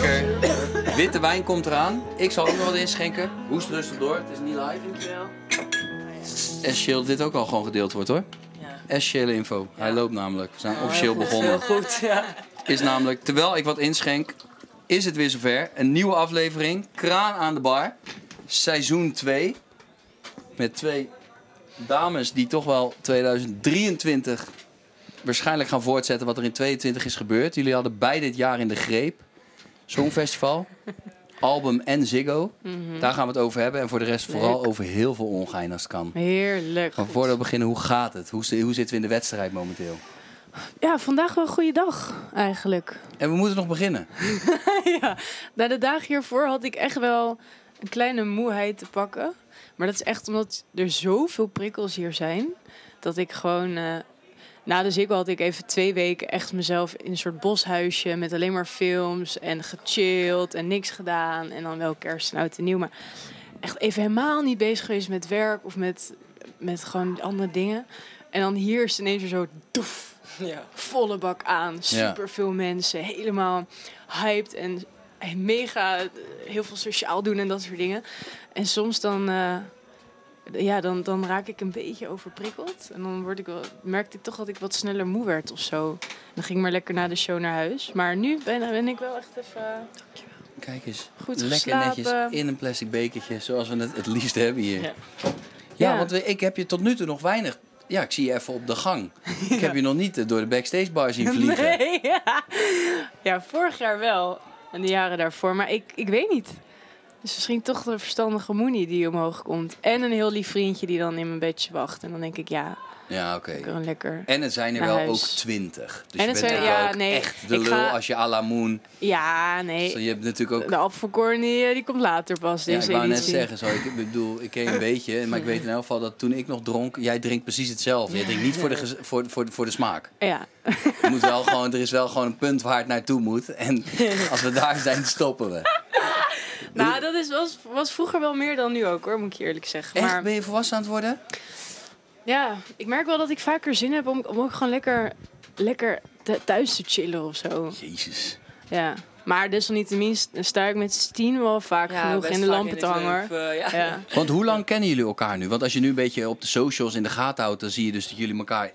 Lekker. Witte wijn komt eraan. Ik zal ook nog wat inschenken. Hoest rustig door, het is niet live. Dankjewel. Essentieel dit ook al gewoon gedeeld wordt hoor. Essentiële info. Hij loopt namelijk. We zijn officieel begonnen. Heel goed, ja. Is namelijk, terwijl ik wat inschenk, is het weer zover. Een nieuwe aflevering. Kraan aan de bar. Seizoen 2. Met twee dames die toch wel 2023 waarschijnlijk gaan voortzetten wat er in 22 is gebeurd. Jullie hadden beide dit jaar in de greep. Songfestival, album en Ziggo. Daar gaan we het over hebben. En voor de rest vooral over heel veel ongein als het kan. Heerlijk. Maar voordat we beginnen, hoe gaat het? Hoe, hoe zitten we in de wedstrijd momenteel? Ja, vandaag wel een goede dag eigenlijk. En we moeten nog beginnen. ja, na de dagen hiervoor had ik echt wel een kleine moeheid te pakken. Maar dat is echt omdat er zoveel prikkels hier zijn. Dat ik gewoon... eh, na de Ziggo had ik even twee weken echt mezelf in een soort boshuisje... met alleen maar films en gechilled en niks gedaan. En dan wel kerst en oud en nieuw. Maar echt even helemaal niet bezig geweest met werk of met, met gewoon andere dingen. En dan hier is het ineens weer zo doef Ja. volle bak aan. Super veel mensen. Helemaal hyped en mega heel veel sociaal doen en dat soort dingen. En soms dan, eh, ja, dan, dan raak ik een beetje overprikkeld. En dan word ik wel, merkte ik toch dat ik wat sneller moe werd of zo. Dan ging ik maar lekker na de show naar huis. Maar nu ben, ben ik wel echt even... Kijk eens. Goed Lekker geslapen. netjes in een plastic bekertje, zoals we het het liefst hebben hier. Ja, Ja. Ja. want we- ik heb je tot nu toe nog weinig... Ja, ik zie je even op de gang. Ik heb je nog niet door de backstage bar zien vliegen. Nee, ja. ja, vorig jaar wel. En de jaren daarvoor. Maar ik, ik weet niet. Dus misschien toch de verstandige moenie die omhoog komt. En een heel lief vriendje die dan in mijn bedje wacht. En dan denk ik, ja, Ja, oké. lekker. En het zijn er wel huis. ook twintig. Dus En je bent zijn- ja, ook nee, echt de lul ga- als je à la moon... Ja, nee. je hebt natuurlijk ook... De Apfelkorn die, eh, die komt later pas. Ja, Deze ik wou net zeggen, zo, ik bedoel, ik ken een beetje, maar ik weet in elk geval dat toen ik nog dronk, jij drinkt precies hetzelfde. Je drinkt niet voor de, voor, voor, voor de smaak. Ja. Je moet wel gewoon, er is wel gewoon een punt waar het naartoe moet. En als we daar zijn, stoppen we. Nou, dat is, was, was vroeger wel meer dan nu ook hoor, moet ik je eerlijk zeggen. Echt? Maar Ben je volwassen aan het worden? ja, ik merk wel dat ik vaker zin heb om, om ook gewoon lekker, lekker th- thuis te chillen of zo. Jezus. Ja, maar desalniettemin sta ik met Stien wel vaak genoeg in de lampen te club, hangen. eh, ja. Ja. Want hoe lang kennen jullie elkaar nu? Want als je nu een beetje op de socials in de gaten houdt, dan zie je dus dat jullie elkaar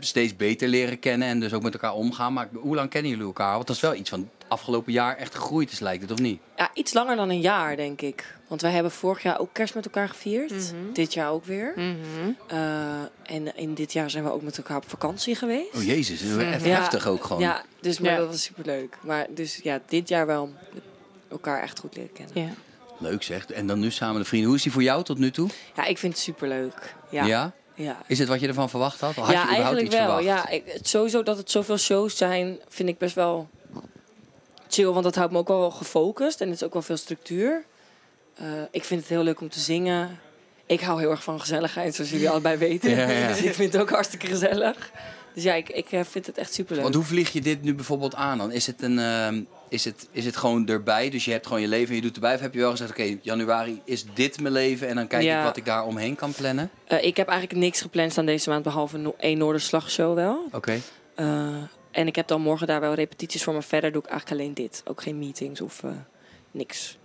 steeds beter leren kennen en dus ook met elkaar omgaan. Maar hoe lang kennen jullie elkaar? Want dat is wel iets van afgelopen jaar echt gegroeid is, lijkt het, of niet? Ja, iets langer dan een jaar, denk ik. Want wij hebben vorig jaar ook kerst met elkaar gevierd. Mhm. Dit jaar ook weer. Mhm. Eh, en in dit jaar zijn we ook met elkaar op vakantie geweest. Oh jezus, even Ja. heftig ook gewoon. Ja, dus maar Ja. dat was superleuk. Maar dus ja, dit jaar wel elkaar echt goed leren kennen. Ja. Leuk zeg. En dan nu samen de vrienden. Hoe is die voor jou tot nu toe? Ja, ik vind het superleuk. Ja. ja? ja. Is het wat je ervan verwacht had? Had ja, je überhaupt eigenlijk iets wel. verwacht? Ja, ik, het, sowieso dat het zoveel shows zijn, vind ik best wel chill. Want dat houdt me ook wel gefocust. En het is ook wel veel structuur. Eh, ik vind het heel leuk om te zingen. Ik hou heel erg van gezelligheid, zoals jullie allebei weten. Ja, ja. Dus ik vind het ook hartstikke gezellig. Dus ja, ik, ik eh, vind het echt superleuk. Want hoe vlieg je dit nu bijvoorbeeld aan dan? Is het, een, ehm, is, het, is het gewoon erbij? Dus je hebt gewoon je leven en je doet erbij? Of heb je wel gezegd, oké, januari is dit mijn leven en dan kijk Ja. ik wat ik daar omheen kan plannen? Eh, ik heb eigenlijk niks gepland staan deze maand, behalve no- één Noorderslagshow wel. Oké. Eh, en ik heb dan morgen daar wel repetities voor, maar verder doe ik eigenlijk alleen dit. Ook geen meetings of eh, niks.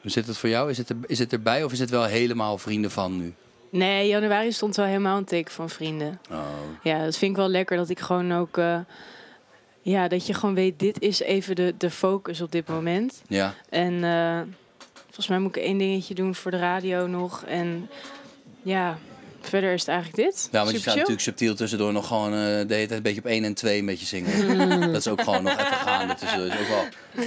Hoe zit het voor jou? Is het, er, is het erbij of is het wel helemaal vrienden van nu? Nee, januari stond wel helemaal een teken van vrienden. Oh. Ja, dat vind ik wel lekker dat ik gewoon ook... eh, ja, dat je gewoon weet, dit is even de, de focus op dit moment. Ja. En eh, volgens mij moet ik één dingetje doen voor de radio nog. En ja, verder is het eigenlijk dit. Ja, want je staat natuurlijk subtiel tussendoor nog gewoon eh, de hele tijd een beetje op 1 en 2 een beetje zingen. dat is ook gewoon nog even gaande tussendoor. Dus ook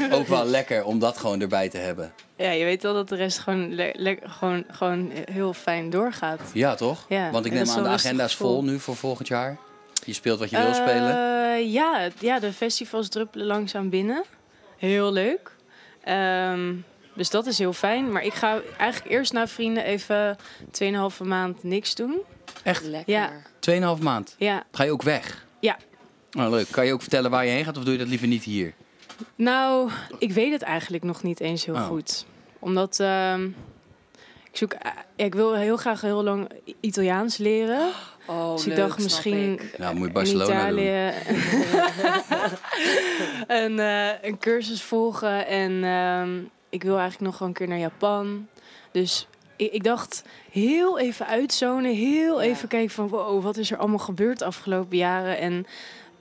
wel, ook wel lekker om dat gewoon erbij te hebben. Ja, je weet wel dat de rest gewoon, gewoon, gewoon heel fijn doorgaat. Ja, toch? Ja, Want ik neem dat is aan, de agenda is vol nu voor volgend jaar. Je speelt wat je wil spelen. Eh, ja, het- ja, de festivals druppelen langzaam binnen. Heel leuk. Ehm, dus dat is heel fijn. Maar ik ga eigenlijk eerst naar vrienden even 2,5 maand niks doen. Echt? Lekker. Ja. 2,5 maand. Ja, Ga je ook weg? Ja. Oh, leuk. Kan je ook vertellen waar je heen gaat of doe je dat liever niet hier? nou, ik weet het eigenlijk nog niet eens heel Oh. goed. Omdat, ehm, ik zoek, eh, ja, ik wil heel graag heel lang Italiaans leren. Oh, dus ik leuk, dacht snap misschien ik. Nou, moet je in Barcelona doen. Italië een, eh, een cursus volgen. En ehm, ik wil eigenlijk nog gewoon een keer naar Japan. Dus ik, ik dacht heel even uitzonen. Heel Ja. even kijken van wow, wat is er allemaal gebeurd de afgelopen jaren. En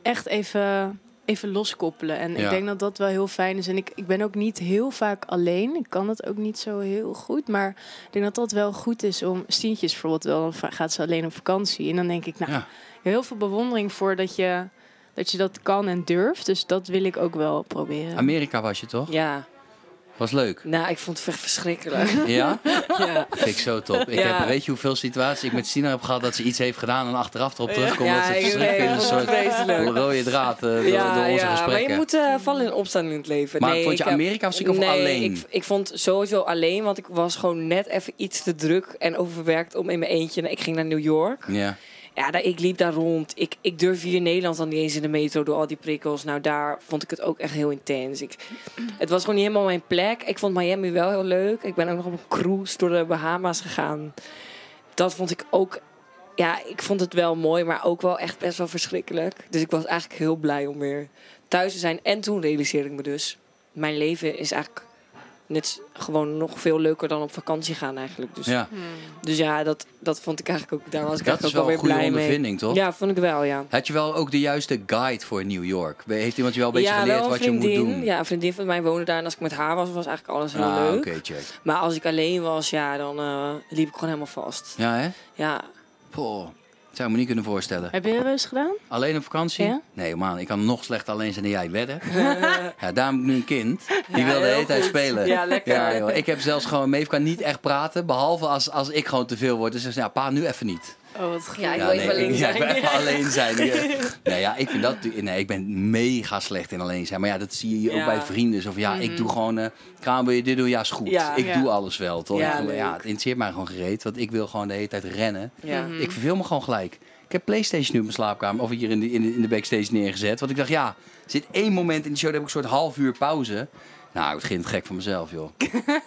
echt even, even loskoppelen. En Ja. ik denk dat dat wel heel fijn is. En ik, ik ben ook niet heel vaak alleen. Ik kan dat ook niet zo heel goed. Maar ik denk dat dat wel goed is om... Stientjes bijvoorbeeld wel, dan gaat ze alleen op vakantie. En dan denk ik, nou, Ja. heel veel bewondering voor dat je, dat je dat kan en durft. Dus dat wil ik ook wel proberen. Amerika was je toch? Ja, Was leuk. nou, ik vond het echt verschrikkelijk. Ja? ja. Vind ik zo top. Ik Ja. heb, weet je hoeveel situaties ik met Sina heb gehad dat ze iets heeft gedaan en achteraf erop terugkomt dat ze verschrikkelijk vindt. Een soort rode draad eh, door, Ja, door onze ja, maar gesprekken. je moet eh, vallen en opstaan in het leven. Maar nee, vond je ik heb- Amerika of nee, alleen? Ik, ik vond sowieso alleen, want ik was gewoon net even iets te druk en overwerkt om in mijn eentje. Ik ging naar New York. Ja. Ja, daar, ik liep daar rond. Ik, ik durf hier in Nederland dan niet eens in de metro door al die prikkels. Nou, daar vond ik het ook echt heel intens. Ik, het was gewoon niet helemaal mijn plek. Ik vond Miami wel heel leuk. Ik ben ook nog op een cruise door de Bahama's gegaan. Dat vond ik ook... Ja, ik vond het wel mooi, maar ook wel echt best wel verschrikkelijk. Dus ik was eigenlijk heel blij om weer thuis te zijn. En toen realiseerde ik me dus... Mijn leven is eigenlijk net gewoon nog veel leuker dan op vakantie gaan eigenlijk. Dus ja. Hmm. dus ja, dat, dat vond ik eigenlijk ook. Daar was ik Dat is eigenlijk wel ook een wel goede weer blij mee. ondervinding, toch? Ja, vond ik wel, ja. Had je wel ook de juiste guide voor New York? Heeft iemand je wel een beetje ja, geleerd wel een wat je moet doen? Ja, een vriendin van mij woonde daar. En als ik met haar was, was eigenlijk alles heel ah, leuk. oké, check. Maar als ik alleen was, ja, dan eh, liep ik gewoon helemaal vast. Ja, hè? Ja, Poh. Zou ik me niet kunnen voorstellen. Heb je dat wel eens gedaan? Alleen op vakantie? Ja? Nee, man, ik kan nog slechter alleen zijn dan jij wedden. ja, daarom heb ik nu een kind. Die Ja, wil de hele tijd spelen. Ja, lekker. Ja, joh. Ik heb zelfs gewoon, Meef kan niet echt praten, behalve als, als ik gewoon te veel word. Dus ze zegt, ja, pa, nu even niet. Oh, wat goed. Ja, ik ja, wil even alleen ik, ja, ik wil zijn. even alleen zijn. Ja. Nee, ja, ik vind dat, nee, ik ben mega slecht in alleen zijn. Maar ja, dat zie je ook Ja. bij vrienden. Of ja, ik doe gewoon, eh kraan wil je dit doen? Ja, is goed. Ja. ik Ja. doe alles wel, toch? Ja, Ik- ja, het interesseert mij gewoon gereed, want ik wil gewoon de hele tijd rennen. ja. Mhm. Ik verveel me gewoon gelijk. Ik heb PlayStation nu in mijn slaapkamer of hier in de, in de, in de backstage neergezet. Want ik dacht, ja, er zit één moment in de show, dan heb ik een soort half uur pauze. Nou, ik begin het gek van mezelf, joh.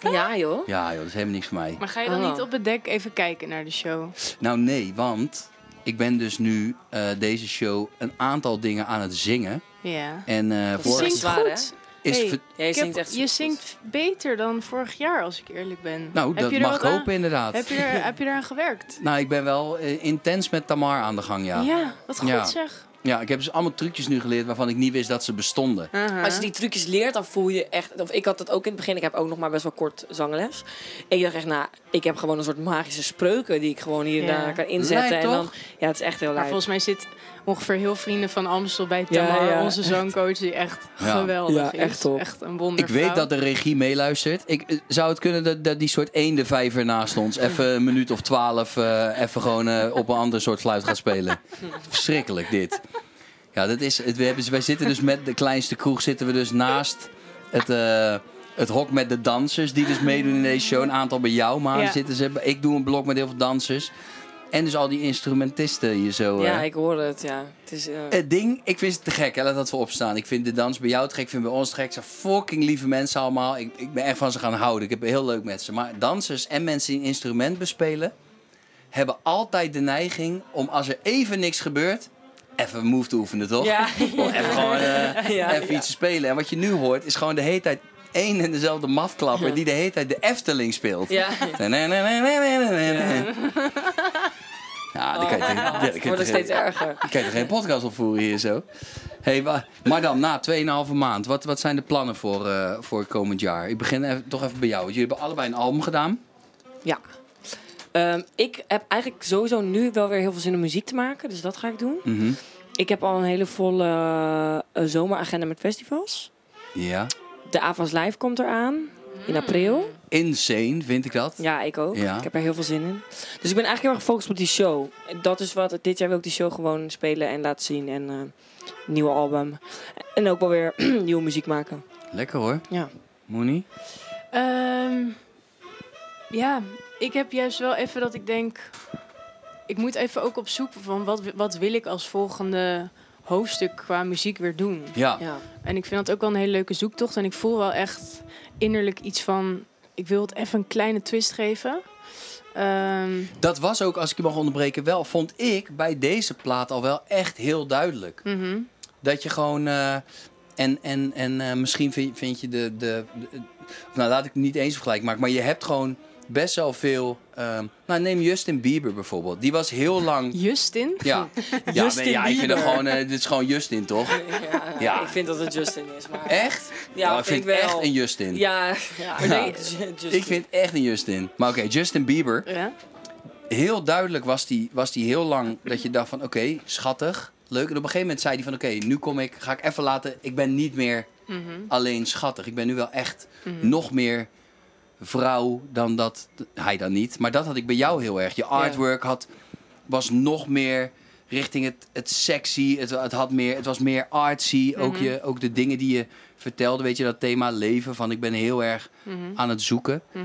ja joh. Ja, joh, dat is helemaal niks voor mij. Maar ga je dan Oh. niet op het dek even kijken naar de show? Nou, nee, want ik ben dus nu eh, deze show een aantal dingen aan het zingen. Ja. En eh Je zingt zingt zwaar, goed. is... Hey, ver- Ja, je Ik heb- zingt echt je zingt beter dan vorig jaar, als ik eerlijk ben. Nou, Heb dat je mag ik aan- hopen inderdaad. Heb je, er, heb je eraan gewerkt? Nou, ik ben wel eh, intens met Tamar aan de gang, ja. Ja, wat goed Ja. zeg. Ja, ik heb dus allemaal trucjes nu geleerd waarvan ik niet wist dat ze bestonden. Als je die trucjes leert, dan voel je echt... Of ik had het ook in het begin. Ik heb ook nog maar best wel kort zangles. Ik dacht echt, nou, ik heb gewoon een soort magische spreuken... die ik gewoon hier en Ja. daar kan inzetten. En dan, ja, het is echt heel Maar leuk. volgens mij zit ongeveer heel vrienden van Amstel bij Tamar, ja, onze zangcoach, die echt Ja. geweldig Ja, is. echt top. Echt een wondervrouw. Ik weet dat de regie meeluistert. Ik, eh, zou het kunnen dat, dat die soort eendenvijver naast ons even een minuut of twaalf eh, even gewoon eh, op een ander soort fluit gaat spelen? Verschrikkelijk dit. Ja, dat is, het, we hebben, wij zitten dus met de kleinste kroeg zitten we dus naast het, het hok met de dansers die dus meedoen in deze show. Een aantal bij jou, maar Ja. zitten ze. Ik doe een blok met heel veel dansers. En dus al die instrumentisten hier zo. Ja, eh. ik hoor het, ja. Het is, eh, Het ding, ik vind het te gek, hè, laat dat voor opstaan. Ik vind de dans bij jou te gek, ik vind bij ons te gek. Ze zijn fucking lieve mensen allemaal. Ik, ik ben echt van ze gaan houden. Ik heb het heel leuk met ze. Maar dansers en mensen die een instrument bespelen... hebben altijd de neiging om als er even niks gebeurt... even een move te oefenen, toch? Ja. Om even gewoon eh, Ja, even ja. iets te spelen. En wat je nu hoort, is gewoon de hele tijd... één en dezelfde mafklapper die de hele tijd de Efteling speelt. Ja. Ja, kan je, Oh, die- die kan je wordt steeds erger. ik kan er geen podcast op voeren hier zo. Hey, maar dan, na 2,5 maand, wat, wat zijn de plannen voor, eh, voor komend jaar? Ik begin even, toch even bij jou. Jullie hebben allebei een album gedaan. Ja. Ehm, ik heb eigenlijk sowieso nu wel weer heel veel zin om muziek te maken. Dus dat ga ik doen. Mhm. Ik heb al een hele volle eh, zomeragenda met festivals. Ja. De Avas Live komt eraan. In april. Insane, vind ik dat. Ja, ik ook. Ja. Ik heb er heel veel zin in. Dus ik ben eigenlijk heel erg gefocust op die show. Dat is wat. Dit jaar wil ik die show gewoon spelen en laten zien. En eh nieuwe album. En ook wel weer nieuwe muziek maken. Lekker hoor. Ja. Moenie? Ehm, ja, ik heb juist wel even dat ik denk... Ik moet even ook op zoek van wat, wat wil ik als volgende hoofdstuk qua muziek weer doen. Ja. Ja. En ik vind dat ook wel een hele leuke zoektocht. En ik voel wel echt innerlijk iets van... ik wil het even een kleine twist geven. Ehm, Dat was ook, als ik je mag onderbreken, wel, vond ik bij deze plaat al wel echt heel duidelijk. mhm. Dat je gewoon. eh, en en, en eh, misschien vind, vind je de, de, de- Nou, laat ik het niet eens vergelijk maken. Maar je hebt gewoon best wel veel. nou, neem Justin Bieber bijvoorbeeld. Die was heel lang. Justin. Ja, ja, Justin nee, ja ik vind het gewoon. eh, dit is gewoon Justin, toch? Ja, Ja. ik vind dat het Justin is. Maar... Echt? Ja, Oh, ik vind ik wel. echt een Justin. Ja, ja. Justin. Ik vind echt een Justin. Maar oké, Justin Bieber. Ja. Heel duidelijk was die, was die heel lang dat je dacht van oké, schattig, leuk. En op een gegeven moment zei hij van oké, nu kom ik, ga ik even laten. Ik ben niet meer Mhm. alleen schattig. Ik ben nu wel echt Mhm. nog meer vrouw dan dat hij dan niet. Maar dat had ik bij jou heel erg. Je artwork had, was nog meer richting het, het sexy. Het, het, had meer, het was meer artsy. ook, Mhm. je, ook de dingen die je vertelde. Weet je, dat thema leven. Van ik ben heel erg Mhm. aan het zoeken. Mhm.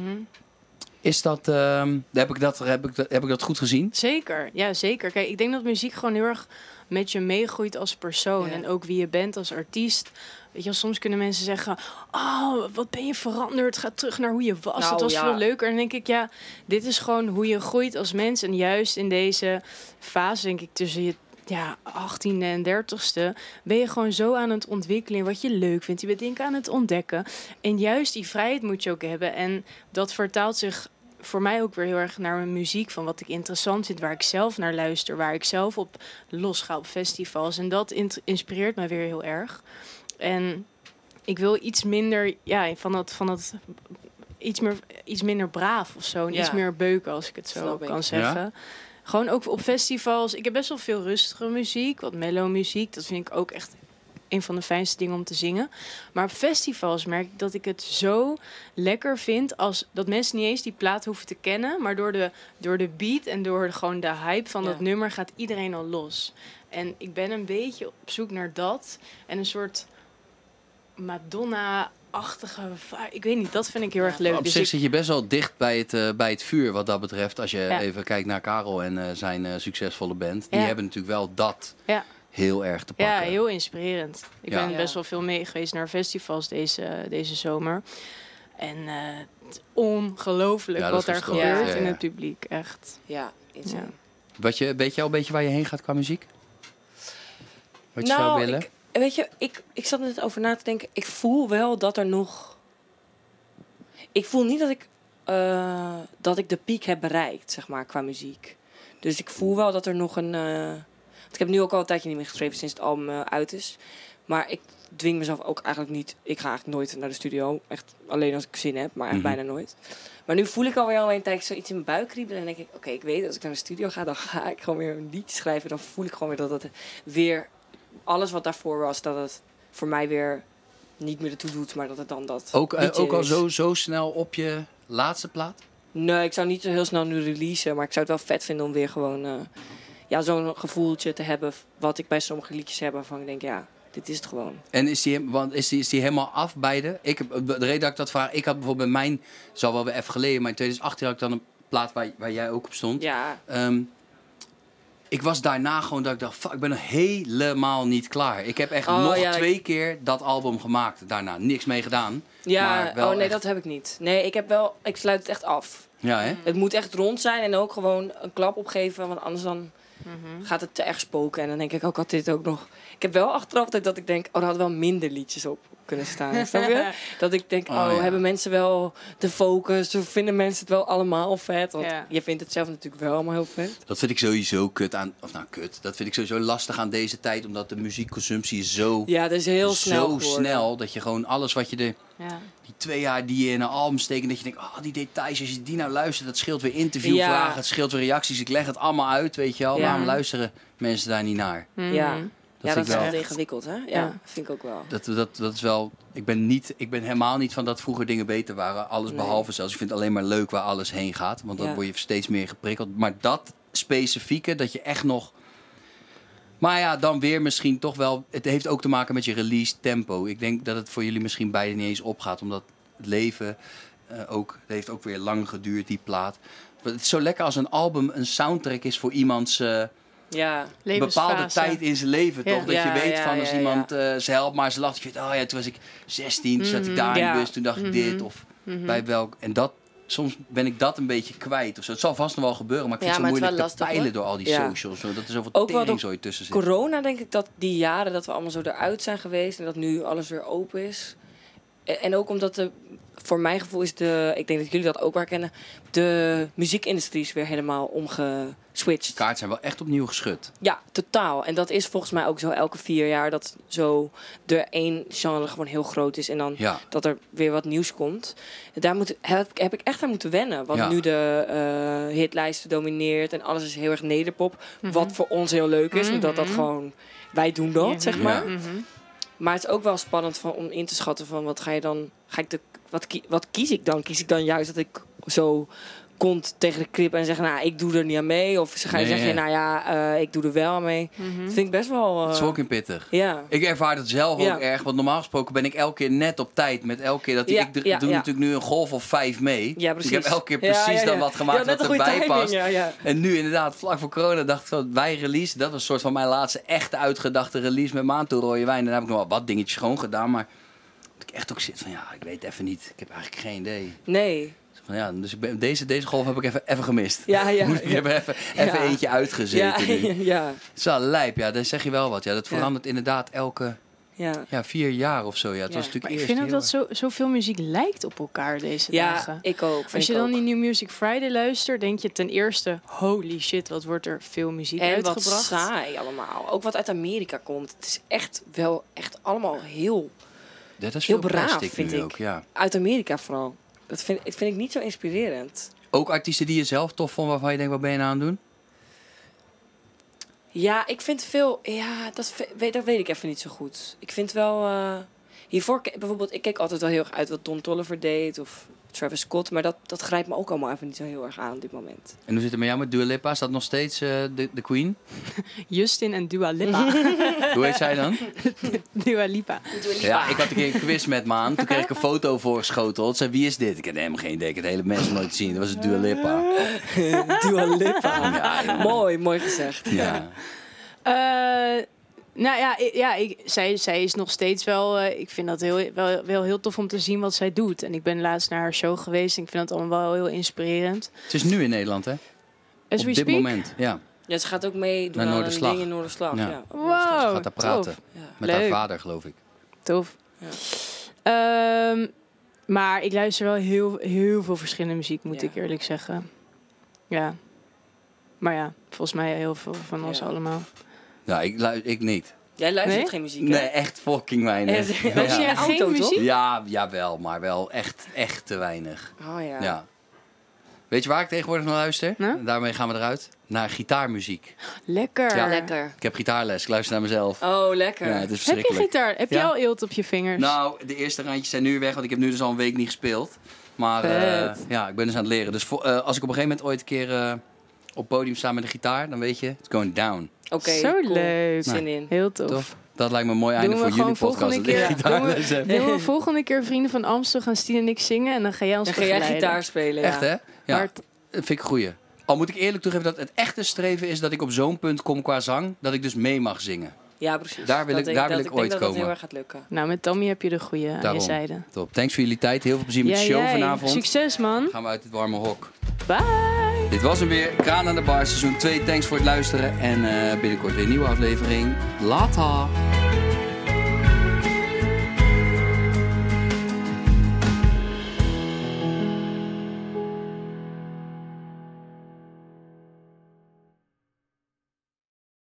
Is dat, ehm, heb, ik dat, heb, ik dat, heb ik dat goed gezien? Zeker, ja zeker. Kijk, ik denk dat muziek gewoon heel erg met je meegroeit als persoon. Ja. En ook wie je bent als artiest. Weet je, soms kunnen mensen zeggen... Oh, wat ben je veranderd? Ga terug naar hoe je was. Nou, het was ja. veel leuker. En dan denk ik, ja, dit is gewoon hoe je groeit als mens. En juist in deze fase, denk ik, tussen je ja, 18e en 30ste... ben je gewoon zo aan het ontwikkelen in wat je leuk vindt. Je bent dingen aan het ontdekken. En juist die vrijheid moet je ook hebben. En dat vertaalt zich voor mij ook weer heel erg naar mijn muziek. Van wat ik interessant vind, waar ik zelf naar luister. Waar ik zelf op losga op festivals. En dat inspireert mij weer heel erg. En ik wil iets minder, ja, van dat, van dat iets, meer, iets minder braaf of zo. En Ja. iets meer beuken, als ik het zo Snap ik. kan zeggen. Gewoon ook op festivals. Ik heb best wel veel rustige muziek, wat mellow muziek. Dat vind ik ook echt een van de fijnste dingen om te zingen. Maar op festivals merk ik dat ik het zo lekker vind als dat mensen niet eens die plaat hoeven te kennen, maar door de, door de beat en door de, gewoon de hype van Ja. dat nummer gaat iedereen al los. En ik ben een beetje op zoek naar dat en een soort Madonna-achtige. Vi- Ik weet niet, dat vind ik heel Ja. erg leuk. op Dus zich ik- zit je best wel dicht bij het, eh, bij het vuur wat dat betreft. Als je Ja. even kijkt naar Karel en eh, zijn eh, succesvolle band. Die Ja. hebben natuurlijk wel dat Ja. heel erg te pakken. Ja, heel inspirerend. Ik Ja. ben Ja. best wel veel mee geweest naar festivals deze, deze zomer. En eh, ongelooflijk wat daar gestoord. gebeurt Ja, in het publiek. Echt. Ja. Wat je, weet je al een beetje waar je heen gaat qua muziek? Wat je zou nou, willen? ik, weet je, ik, ik zat er net over na te denken. Ik voel wel dat er nog... Ik voel niet dat ik, eh, dat ik de piek heb bereikt, zeg maar, qua muziek. Dus ik voel wel dat er nog een... eh, want ik heb nu ook al een tijdje niet meer geschreven sinds het album eh, uit is. Maar ik dwing mezelf ook eigenlijk niet... Ik ga eigenlijk nooit naar de studio. Echt alleen als ik zin heb, maar echt Mhm. bijna nooit. Maar nu voel ik alweer al een tijdje zoiets in mijn buik kriebelen. En denk ik, oké, ik weet als ik naar de studio ga, dan ga ik gewoon weer een liedje schrijven. Dan voel ik gewoon weer dat het weer alles wat daarvoor was, dat het voor mij weer niet meer ertoe doet, maar dat het dan dat. Ook, eh, ook al zo, zo snel op je laatste plaat? Nee, ik zou niet zo heel snel nu releasen, maar ik zou het wel vet vinden om weer gewoon eh, ja, zo'n gevoeltje te hebben. Wat ik bij sommige liedjes heb, waarvan ik denk, ja, dit is het gewoon. En is die, want is die, is die helemaal af beide? Ik heb, de reden dat ik dat vraag, ik had bijvoorbeeld bij mijn, zal wel weer even geleden, maar in 2018 had ik dan een plaat waar, waar jij ook op stond. Ja, Ehm, ik was daarna gewoon dat ik dacht, fuck, ik ben nog helemaal niet klaar. Ik heb echt Oh, nog ja, ik- twee keer dat album gemaakt daarna. Niks mee gedaan. ja Maar wel oh nee, echt- dat heb ik niet. Nee, ik heb wel, ik sluit het echt af. Ja, hè? Het moet echt rond zijn en ook gewoon een klap opgeven, want anders dan Mhm. gaat het te erg spoken. En dan denk ik ook, had dit ook nog... Ik heb wel achteraf dat, dat ik denk, oh, er hadden wel minder liedjes op kunnen staan. Snap je? Dat ik denk, Oh, oh, ja. hebben mensen wel de focus? Of vinden mensen het wel allemaal vet? Want Ja. je vindt het zelf natuurlijk wel allemaal heel vet. Dat vind ik sowieso kut aan, of nou kut, dat vind ik sowieso lastig aan deze tijd, omdat de muziekconsumptie is zo, Ja, dat is heel snel zo geworden. snel, dat je gewoon alles wat je er, Ja. die twee jaar die je in een album steekt, en dat je denkt, oh die details, als je die nou luistert, dat scheelt weer interviewvragen, Ja. het scheelt weer reacties, ik leg het allemaal uit, weet je wel, Ja. waarom luisteren mensen daar niet naar? Mhm. Ja, Dat ja dat is wel- ingewikkeld, hè? Ja, Ja. vind ik ook wel. Dat, dat, dat is wel. Ik ben, niet, ik ben helemaal niet van dat vroeger dingen beter waren. Alles Nee. behalve zelfs. Ik vind het alleen maar leuk waar alles heen gaat. Want dan Ja. word je steeds meer geprikkeld. Maar dat specifieke, dat je echt nog. Maar ja, dan weer misschien toch wel. Het heeft ook te maken met je release tempo. Ik denk dat het voor jullie misschien beide niet eens opgaat. Omdat het leven eh, ook. Het heeft ook weer lang geduurd, die plaat. Maar Het is zo lekker als een album een soundtrack is voor iemands. eh, Ja, bepaalde tijd in zijn leven, Ja. toch? Dat Ja, je weet ja, van als ja, iemand eh ze helpt maar ze lacht. Je weet, oh ja, toen was ik 16, toen zat ik daar in de bus, toen dacht ik dit. Of Mhm. bij welk... En dat, soms ben ik dat een beetje kwijt. Of zo. Het zal vast nog wel gebeuren, maar ik vind Ja, het zo het is moeilijk te peilen hoor. door al die Ja. socials. Zo, dat er zoveel Ook wel tering door zo tussen zit. Corona denk ik dat die jaren dat we allemaal zo eruit zijn geweest en dat nu alles weer open is. En ook omdat de, voor mijn gevoel is de, ik denk dat jullie dat ook wel kennen, de muziekindustrie is weer helemaal omgeswitcht. De kaart zijn wel echt opnieuw geschud. Ja, totaal. En dat is volgens mij ook zo elke vier jaar dat zo er één genre gewoon heel groot is en dan Ja. dat er weer wat nieuws komt. Daar moet, heb, heb ik echt aan moeten wennen. Want Ja. nu de eh, hitlijsten domineert en alles is heel erg nederpop. Mhm. Wat voor ons heel leuk is, omdat dat Mhm. gewoon, wij doen dat, Ja. zeg Ja. maar. Mhm. Maar het is ook wel spannend van, om in te schatten van wat ga je dan, ga ik de, wat, wat kies ik dan? Kies ik dan juist dat ik zo kont tegen de krip en zeg, nou, ik doe er niet aan mee? Of ga je Nee, zeggen, ja. nou ja, eh, ik doe er wel aan mee? Mhm. Dat vind ik best wel... eh, Het is wel ook in pittig. ja. Ik ervaar het zelf Ja. ook erg, want normaal gesproken ben ik elke keer net op tijd met elke keer dat ik d- ja, doe ja. natuurlijk nu een golf of vijf mee. Ja, Dus ik heb elke keer Ja, precies ja, dan wat gemaakt wat erbij timing, past. Ja, ja. En nu inderdaad, vlak voor corona dacht ik van, wij release, dat was een soort van mijn laatste echte uitgedachte release met Maantoe Rode Wijn. En daar heb ik nog wel wat dingetjes schoon gedaan, maar dat ik echt ook zit van, ja, ik weet even niet. Ik heb eigenlijk geen idee. Nee. Van, ja, dus ik ben, deze, deze golf heb ik even, even gemist. Ja, ja. Moet ik ja. heb er even, even Ja. eentje Ja, uitgezeten nu. ja, Het is wel lijp, ja, dan zeg je wel wat. Ja, dat Ja. verandert inderdaad elke ja. ja, vier jaar of zo. Ja, het Ja. was natuurlijk Maar ik vind ook dat zo, zoveel muziek lijkt op elkaar deze Ja, dagen. ik ook. vind Als je dan ook. die New Music Friday luistert, denk je ten eerste... Holy shit, wat wordt er veel muziek En wat uitgebracht. saai allemaal. Ook wat uit Amerika komt. Het is echt wel echt allemaal heel... Dat is Heel veel braaf, plastic vind nu ik. ook, ja. Uit Amerika vooral. Dat vind, dat vind ik niet zo inspirerend. Ook artiesten die je zelf tof vond, waarvan je denkt, wat ben je nou aan het doen? Ja, ik vind veel... Ja, dat, weet, dat weet ik even niet zo goed. Ik vind wel... eh, hiervoor, bijvoorbeeld, ik keek altijd wel heel erg uit wat Don Tolliver deed. Of Travis Scott. Maar dat, dat grijpt me ook allemaal even niet zo heel erg aan op dit moment. En hoe zit het met jou met Dua Lipa? Is dat nog steeds eh, de, de queen? Justin en Dua Lipa. Hoe heet zij dan? Dua Lipa. Ja, ik had een keer een quiz met Maan. Toen kreeg ik een foto voorgeschoteld. Zei, wie is dit? Ik had helemaal geen idee. Ik had de hele mensen nooit gezien. Dat was het Dua Lipa. Dua Lipa. Ja, mooi, mooi gezegd. Ja. Eh, nou ja, ik, ja ik, zij, zij is nog steeds wel... eh, ik vind dat heel, wel, wel heel tof om te zien wat zij doet. En ik ben laatst naar haar show geweest. En ik vind dat allemaal wel heel inspirerend. Het is nu in Nederland, hè? As Op we dit speak. moment, ja. Ja, ze gaat ook mee doen Naar aan een Noorderslag. ding in Noorderslag. Ja. Ja. Wow, Gaat daar praten. Ja. Met Leuk. haar vader, geloof ik. Tof. Ja. Ehm, maar ik luister wel heel, heel veel verschillende muziek, moet Ja. ik eerlijk zeggen. Ja. Maar ja, volgens mij heel veel van ons Ja. allemaal. Ja, ik, lu- ik niet. Jij luistert Nee? geen muziek, hè? Nee, echt fucking weinig. Echt? Je Ja. auto, Geen toch? muziek? Ja, jawel, maar wel echt, echt te weinig. Oh ja. Ja. Weet je waar ik tegenwoordig naar luister? Nou? Daarmee gaan we eruit. Naar gitaarmuziek. Lekker. Ja. Lekker. Ik heb gitaarles, ik luister naar mezelf. Oh, lekker. Ja, het is Heb je verschrikkelijk. gitaar? Heb je Ja. al eelt op je vingers? Nou, de eerste randjes zijn nu weg, want ik heb nu dus al een week niet gespeeld. Maar eh, Vet. ja, ik ben dus aan het leren. Dus voor, eh, als ik op een gegeven moment ooit een keer eh, op het podium sta met een gitaar, dan weet je, it's going down. Oké, Zo cool. leuk. Zin in. Heel tof. Tof. Dat lijkt me een mooi einde voor jullie podcast. Dat keer-. Doen we volgende keer Vrienden van Amstel gaan Stien en ik zingen en dan ga jij ons Dan ga jij begeleiden. gitaar spelen, ja. Echt hè? Ja, Maar dat vind ik een goeie. Al moet ik eerlijk toegeven dat het echte streven is dat ik op zo'n punt kom qua zang, dat ik dus mee mag zingen. Ja, precies. Daar wil Dat ik- daar wil dat, ik denk ooit dat dat komen. heel erg gaat lukken. Nou, met Tammy heb je de goede aan je Daarom. zijde. Top. Thanks voor jullie tijd. Heel veel plezier met de show jij. vanavond. Succes man. Gaan we uit het warme hok. Bye. Dit was hem weer. Kraan aan de bar, seizoen 2. Thanks voor het luisteren. En eh, binnenkort weer een nieuwe aflevering. Later.